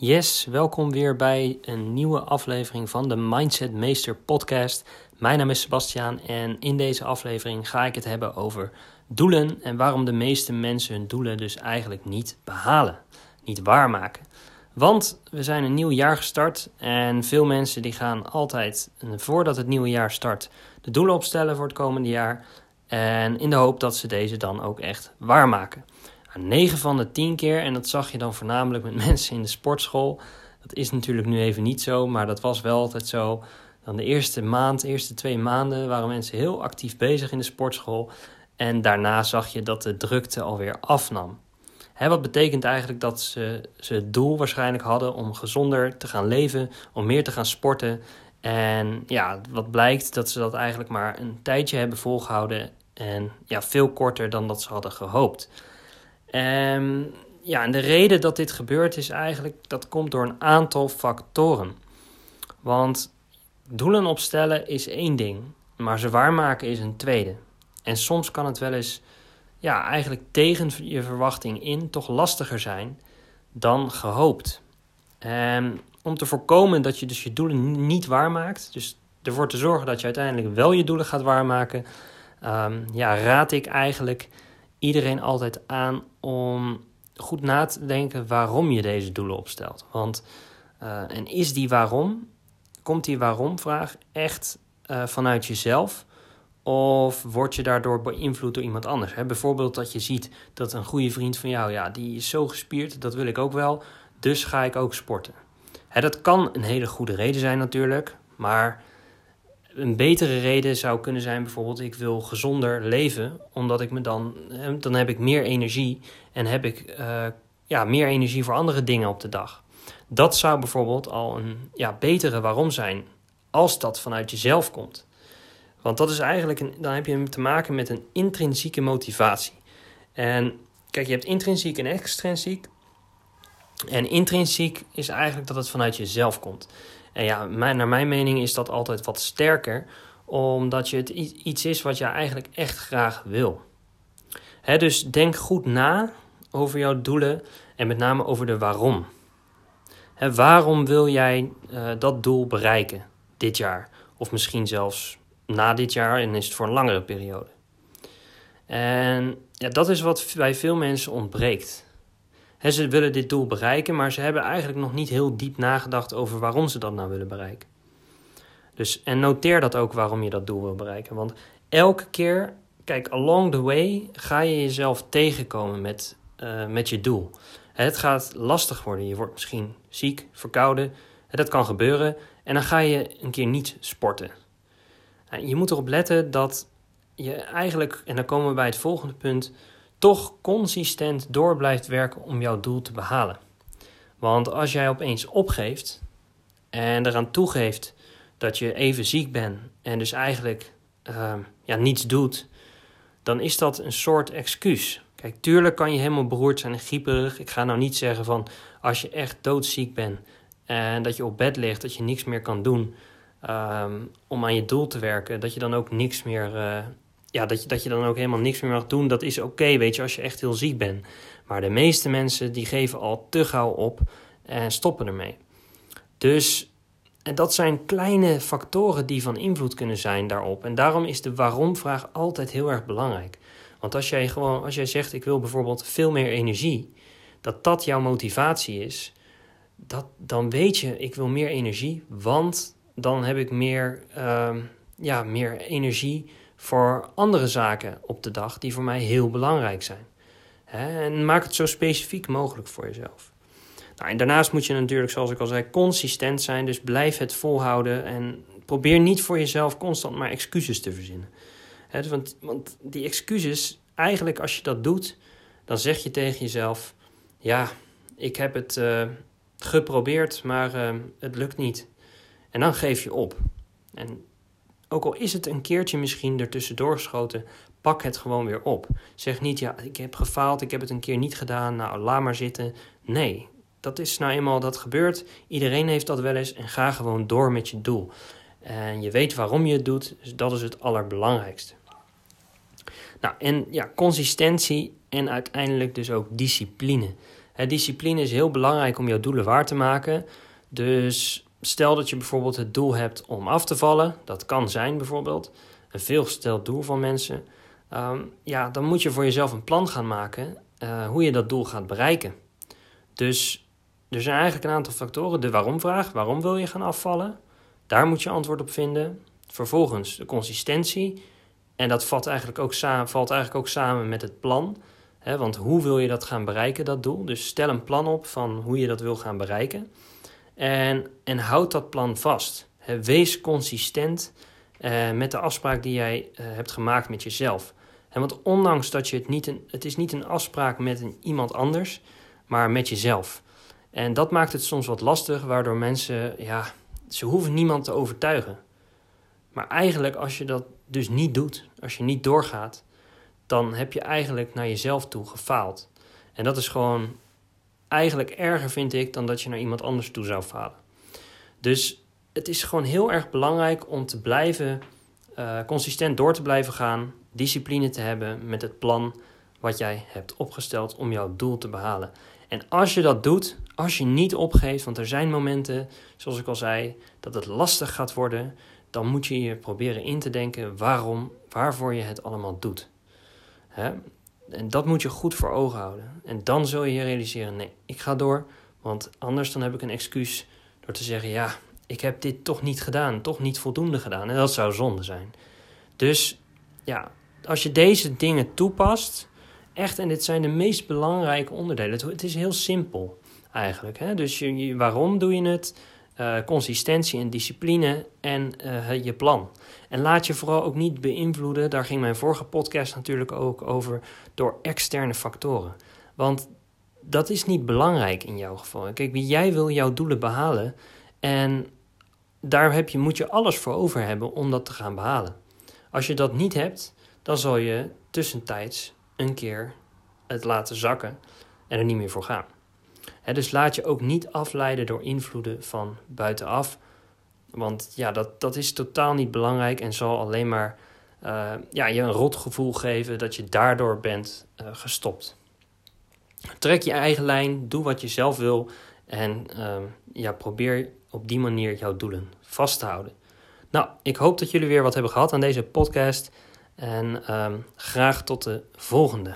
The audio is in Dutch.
Yes, welkom weer bij een nieuwe aflevering van de Mindset Meester podcast. Mijn naam is Sebastiaan en in deze aflevering ga ik het hebben over doelen en waarom de meeste mensen hun doelen dus eigenlijk niet behalen, niet waarmaken. Want we zijn een nieuw jaar gestart en veel mensen die gaan altijd, voordat het nieuwe jaar start, de doelen opstellen voor het komende jaar. En in de hoop dat ze deze dan ook echt waarmaken. 9 van de 10 keer, en dat zag je dan voornamelijk met mensen in de sportschool. Dat is natuurlijk nu even niet zo, maar dat was wel altijd zo. Dan de eerste maand, de eerste twee maanden waren mensen heel actief bezig in de sportschool. En daarna zag je dat de drukte alweer afnam. Wat betekent eigenlijk dat ze, ze het doel waarschijnlijk hadden om gezonder te gaan leven, om meer te gaan sporten. En ja, wat blijkt dat ze dat eigenlijk maar een tijdje hebben volgehouden en ja, veel korter dan dat ze hadden gehoopt. Um, ja, en de reden dat dit gebeurt is eigenlijk, dat komt door een aantal factoren. Want doelen opstellen is één ding, maar ze waarmaken is een tweede. En soms kan het wel eens, ja, eigenlijk tegen je verwachting in toch lastiger zijn dan gehoopt. Um, om te voorkomen dat je dus je doelen niet waarmaakt, dus ervoor te zorgen dat je uiteindelijk wel je doelen gaat waarmaken, um, ja, raad ik eigenlijk iedereen altijd aan om goed na te denken waarom je deze doelen opstelt. Want, uh, en is die waarom, komt die waarom-vraag echt uh, vanuit jezelf? Of word je daardoor beïnvloed door iemand anders? Bijvoorbeeld dat je ziet dat een goede vriend van jou, ja, die is zo gespierd, dat wil ik ook wel, dus ga ik ook sporten. Hè, dat kan een hele goede reden zijn natuurlijk, maar een betere reden zou kunnen zijn bijvoorbeeld ik wil gezonder leven, omdat ik me dan, dan heb ik meer energie en heb ik uh, ja, meer energie voor andere dingen op de dag. Dat zou bijvoorbeeld al een ja, betere waarom zijn, als dat vanuit jezelf komt. Want dat is eigenlijk, dan heb je te maken met een intrinsieke motivatie. En kijk, je hebt intrinsiek en extrinsiek. En intrinsiek is eigenlijk dat het vanuit jezelf komt. En ja, naar mijn mening is dat altijd wat sterker, omdat je het iets is wat je eigenlijk echt graag wil. dus denk goed na over jouw doelen en met name over de waarom. waarom wil jij uh, dat doel bereiken dit jaar? Of misschien zelfs na dit jaar en is het voor een langere periode. En ja, dat is wat bij veel mensen ontbreekt ze willen dit doel bereiken, maar ze hebben eigenlijk nog niet heel diep nagedacht over waarom ze dat nou willen bereiken. Dus, en noteer dat ook waarom je dat doel wil bereiken. Want elke keer, kijk, along the way ga je jezelf tegenkomen met, uh, met je doel. Het gaat lastig worden. Je wordt misschien ziek, verkouden. Dat kan gebeuren. En dan ga je een keer niet sporten. Je moet erop letten dat je eigenlijk, en dan komen we bij het volgende punt, toch consistent door blijft werken om jouw doel te behalen. Want als jij opeens opgeeft en eraan toegeeft dat je even ziek bent en dus eigenlijk uh, ja, niets doet, dan is dat een soort excuus. Kijk, tuurlijk kan je helemaal beroerd zijn en grieperig. Ik ga nou niet zeggen van als je echt doodziek bent en dat je op bed ligt, dat je niks meer kan doen um, om aan je doel te werken, dat je dan ook niks meer uh, ja, dat, je, dat je dan ook helemaal niks meer mag doen, dat is oké, weet je, als je echt heel ziek bent. Maar de meeste mensen die geven al te gauw op en stoppen ermee. Dus en dat zijn kleine factoren die van invloed kunnen zijn daarop. En daarom is de waarom-vraag altijd heel erg belangrijk. Want als jij gewoon, als jij zegt, ik wil bijvoorbeeld veel meer energie, dat dat jouw motivatie is, dat, dan weet je, ik wil meer energie, want dan heb ik meer, uh, ja, meer energie voor andere zaken op de dag die voor mij heel belangrijk zijn. En maak het zo specifiek mogelijk voor jezelf. Nou, en daarnaast moet je natuurlijk, zoals ik al zei, consistent zijn. Dus blijf het volhouden en probeer niet voor jezelf constant maar excuses te verzinnen. want, want die excuses, eigenlijk als je dat doet, dan zeg je tegen jezelf: Ja, ik heb het uh, geprobeerd, maar uh, het lukt niet. En dan geef je op. En ook al is het een keertje misschien ertussendoor geschoten, pak het gewoon weer op. Zeg niet, ja, ik heb gefaald, ik heb het een keer niet gedaan, nou, laat maar zitten. Nee, dat is nou eenmaal, dat gebeurt. Iedereen heeft dat wel eens en ga gewoon door met je doel. En je weet waarom je het doet, dus dat is het allerbelangrijkste. Nou, en ja, consistentie en uiteindelijk dus ook discipline. discipline is heel belangrijk om jouw doelen waar te maken. Dus stel dat je bijvoorbeeld het doel hebt om af te vallen, dat kan zijn bijvoorbeeld een veelgesteld doel van mensen. Ehm, ja, dan moet je voor jezelf een plan gaan maken uh, hoe je dat doel gaat bereiken. Dus er zijn eigenlijk een aantal factoren. De waarom-vraag, waarom wil je gaan afvallen? Daar moet je antwoord op vinden. Vervolgens de consistentie. En dat valt eigenlijk ook samen, valt eigenlijk ook samen met het plan. want hoe wil je dat gaan bereiken, dat doel? Dus stel een plan op van hoe je dat wil gaan bereiken. En, en houd dat plan vast. wees consistent uh, met de afspraak die jij uh, hebt gemaakt met jezelf. En want ondanks dat je het niet een, het is niet een afspraak met een, iemand anders, maar met jezelf. En dat maakt het soms wat lastig, waardoor mensen, ja, ze hoeven niemand te overtuigen. Maar eigenlijk, als je dat dus niet doet, als je niet doorgaat, dan heb je eigenlijk naar jezelf toe gefaald. En dat is gewoon eigenlijk erger, vind ik, dan dat je naar iemand anders toe zou falen. Dus het is gewoon heel erg belangrijk om te blijven uh, consistent door te blijven gaan, discipline te hebben met het plan wat jij hebt opgesteld om jouw doel te behalen. En als je dat doet, als je niet opgeeft, want er zijn momenten, zoals ik al zei, dat het lastig gaat worden, dan moet je je proberen in te denken waarom, waarvoor je het allemaal doet. En dat moet je goed voor ogen houden. En dan zul je je realiseren: nee, ik ga door, want anders dan heb ik een excuus door te zeggen: ja, ik heb dit toch niet gedaan, toch niet voldoende gedaan. En dat zou zonde zijn. Dus ja, als je deze dingen toepast, echt, en dit zijn de meest belangrijke onderdelen. Het, is heel simpel eigenlijk. Hè? Dus je, waarom doe je het? Uh, consistentie en discipline en uh, je plan. En laat je vooral ook niet beïnvloeden, daar ging mijn vorige podcast natuurlijk ook over, door externe factoren. Want dat is niet belangrijk in jouw geval. Kijk, jij wil jouw doelen behalen en daar heb je, moet je alles voor over hebben om dat te gaan behalen. Als je dat niet hebt, dan zal je tussentijds een keer het laten zakken en er niet meer voor gaan. Dus laat je ook niet afleiden door invloeden van buitenaf. Want ja, dat, dat is totaal niet belangrijk en zal alleen maar uh, ja, je een rot gevoel geven dat je daardoor bent uh, gestopt. Trek je eigen lijn, doe wat je zelf wil en uh, ja, probeer op die manier jouw doelen vast te houden. Nou, ik hoop dat jullie weer wat hebben gehad aan deze podcast. En um, graag tot de volgende.